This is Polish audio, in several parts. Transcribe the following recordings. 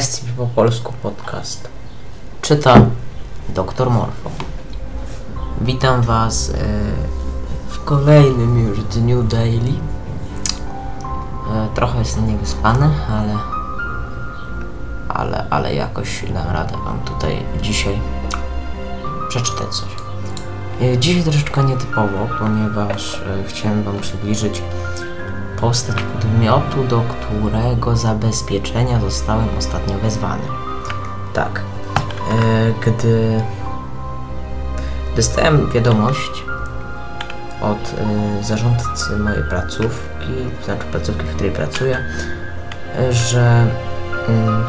SCP po polsku podcast. Czyta Dr Morfo. Witam Was e, w kolejnym już dniu daily. E, trochę jestem niewyspany, ale, ale, ale jakoś dam radę Wam tutaj dzisiaj przeczytać coś. E, dzisiaj troszeczkę nietypowo, ponieważ e, chciałem Wam przybliżyć postać podmiotu, do którego zabezpieczenia zostałem ostatnio wezwany. Tak. E, gdy dostałem wiadomość od e, zarządcy mojej placówki, znaczy placówki, w której pracuję, e, że mm,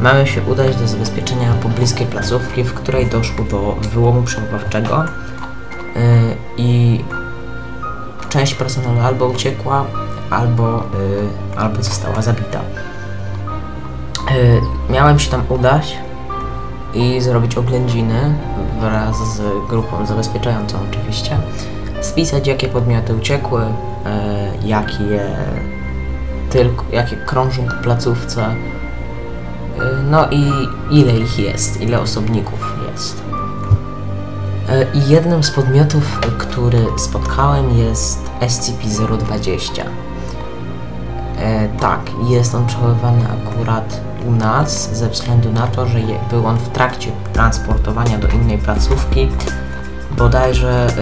mamy się udać do zabezpieczenia pobliskiej placówki, w której doszło do wyłomu przechowawczego i część personelu albo uciekła, albo, y, albo została zabita. Y, miałem się tam udać i zrobić oględziny wraz z grupą zabezpieczającą oczywiście. Spisać jakie podmioty uciekły, y, jakie tylko, jakie krążą po placówce, y, no i ile ich jest, ile osobników jest. E, I jednym z podmiotów, który spotkałem jest SCP-020. E, tak, jest on przechowywany akurat u nas ze względu na to, że był on w trakcie transportowania do innej placówki. Bodajże e,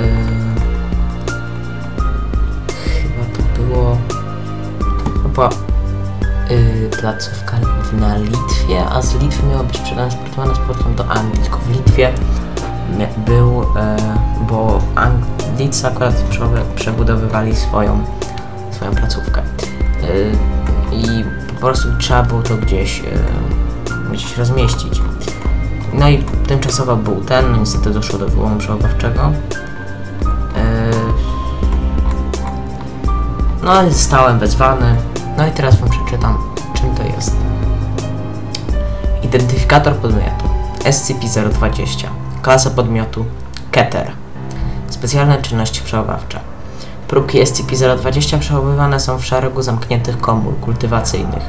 chyba to było e, placówka na Litwie, a z Litwy miała być przetransportowana z powrotem do Anglii, tylko w Litwie był, e, bo Anglicy akurat prze- przebudowywali swoją, swoją placówkę. E, I po prostu trzeba było to gdzieś, e, gdzieś rozmieścić. No i tymczasowo był ten, no niestety doszło do wyłomu przechowawczego. E, no ale zostałem wezwany. No i teraz wam przeczytam, czym to jest. Identyfikator podmiotu SCP-020 Klasa podmiotu Keter Specjalne czynności przechowawcze Próbki SCP-020 przechowywane są w szeregu zamkniętych komór kultywacyjnych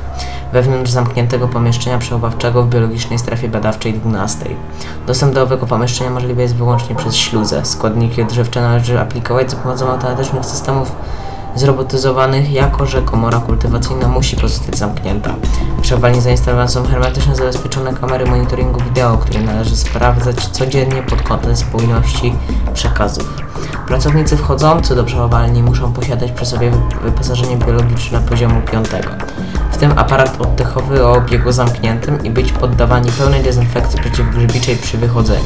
wewnątrz zamkniętego pomieszczenia przechowawczego w biologicznej strefie badawczej 12. Dostęp do owego pomieszczenia możliwy jest wyłącznie przez śluzę. Składniki odżywcze należy aplikować za pomocą automatycznych systemów zrobotyzowanych, jako że komora kultywacyjna musi pozostać zamknięta. W zainstalowane są hermetycznie zabezpieczone kamery monitoringu wideo, które należy sprawdzać codziennie pod kątem spójności przekazów. Pracownicy wchodzący do przechowalni muszą posiadać przy sobie wy- wyposażenie biologiczne poziomu 5, w tym aparat oddechowy o obiegu zamkniętym i być poddawani pełnej dezynfekcji przeciwgrzybiczej przy wychodzeniu.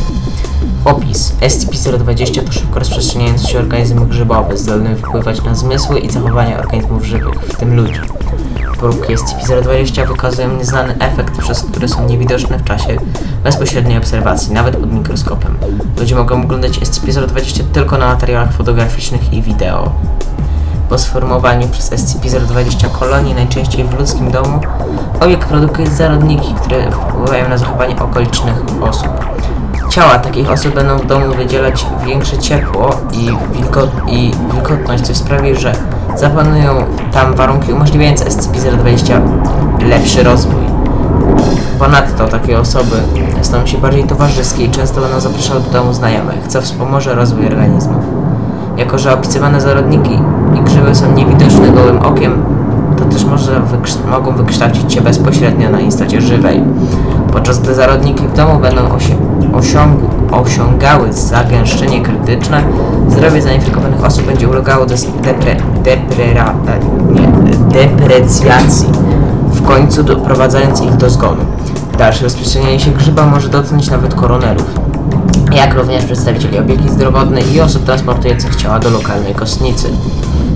Opis. SCP-020 to szybko rozprzestrzeniający się organizm grzybowy, zdolny wpływać na zmysły i zachowania organizmów żywych, w tym ludzi. Próbki SCP-020 wykazują nieznany efekt, przez który są niewidoczne w czasie bezpośredniej obserwacji, nawet pod mikroskopem. Ludzie mogą oglądać SCP-020 tylko na materiałach fotograficznych i wideo. Po sformowaniu przez SCP-020 kolonii, najczęściej w ludzkim domu, obiekt produkuje zarodniki, które wpływają na zachowanie okolicznych osób. Ciała takich osób będą w domu wydzielać większe ciepło i, wilgo- i wilgotność, co sprawi, że zapanują tam warunki umożliwiające SCP-020 lepszy rozwój. Ponadto takie osoby staną się bardziej towarzyskie i często będą zapraszały do domu znajomych, co wspomoże rozwój organizmu. Jako, że opisywane zarodniki i grzyby są niewidoczne gołym okiem, to też może mogą wykształcić się bezpośrednio na istocie żywej. Podczas gdy zarodniki w domu będą osi- osiągały zagęszczenie krytyczne, zdrowie zainfekowanych osób będzie ulegało depre- nie, deprecjacji, w końcu doprowadzając ich do zgonu. Dalsze rozprzestrzenianie się grzyba może dotknąć nawet koronerów jak również przedstawicieli opieki zdrowotnej i osób transportujących ciała do lokalnej kostnicy.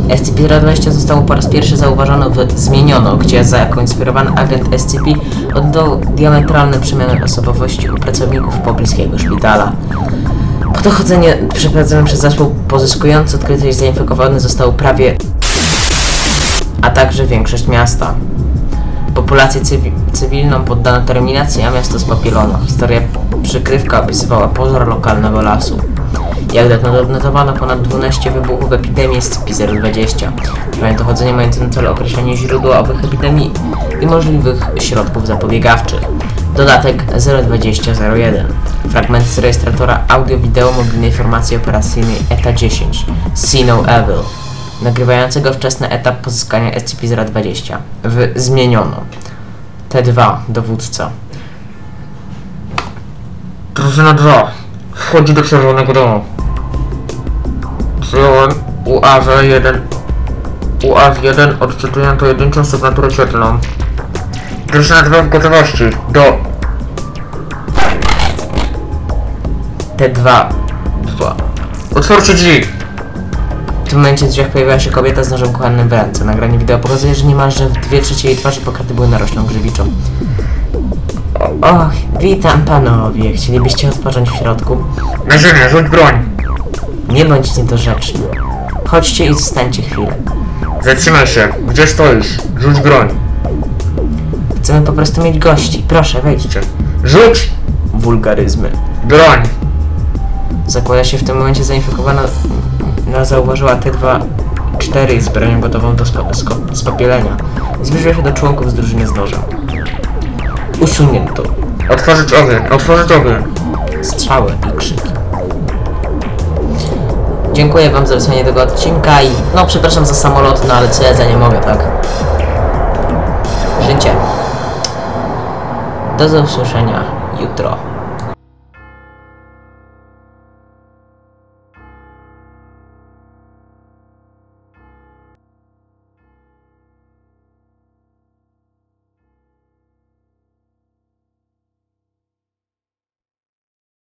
SCP-020 zostało po raz pierwszy zauważono w Zmieniono, gdzie za jako inspirowany agent SCP oddał diametralne przemiany osobowości u pracowników pobliskiego szpitala. Po dochodzeniu przeprowadzone przez zespół pozyskujący odkryty i zainfekowany został prawie a także większość miasta. Populację cywi- cywilną poddano terminacji, a miasto spapielono. Historia przykrywka opisywała pożar lokalnego lasu. Jak odnotowano ponad 12 wybuchów epidemii SCP-020. Trwają dochodzenia mające na celu określenie źródła owych epidemii i możliwych środków zapobiegawczych. Dodatek 02001. Fragment z rejestratora audio-wideo mobilnej formacji operacyjnej ETA-10 See No Evil, nagrywającego wczesny etap pozyskania SCP-020. W zmieniono. T2, dowódca. Drużyna 2. Wchodzi do czerwonego domu. Przyjąłem UAZ-1. UAZ-1 odczytuję pojedynczą sygnaturę świetlną. Drużyna 2 w gotowości. Do... T2. 2. Otwórzcie drzwi! W tym momencie w drzwiach pojawiła się kobieta z nożem kuchennym w ręce. Nagranie wideo pokazuje, że niemalże dwie trzecie jej twarzy pokryte były naroślą grzywiczą. Och, witam panowie. Chcielibyście odpocząć w środku? Na ziemię, rzuć broń! Nie bądź niedorzeczny. Chodźcie i zostańcie chwilę. Zatrzymaj się! Gdzie stoisz? Rzuć broń! Chcemy po prostu mieć gości. Proszę, wejdźcie. Rzuć! Wulgaryzmy. Broń! Zakłada się w tym momencie zainfekowana... No, zauważyła T2 4 z bronią gotową do spapielenia. Zbliżyła się do członków z drużyny z nożem. Usunięto. Otworzyć ogień! Otworzyć ogień! strzały i krzyki. Dziękuję wam za wysłanie tego odcinka i no przepraszam za samolot, no ale co ja za nie mogę, tak? Życie. Do usłyszenia jutro.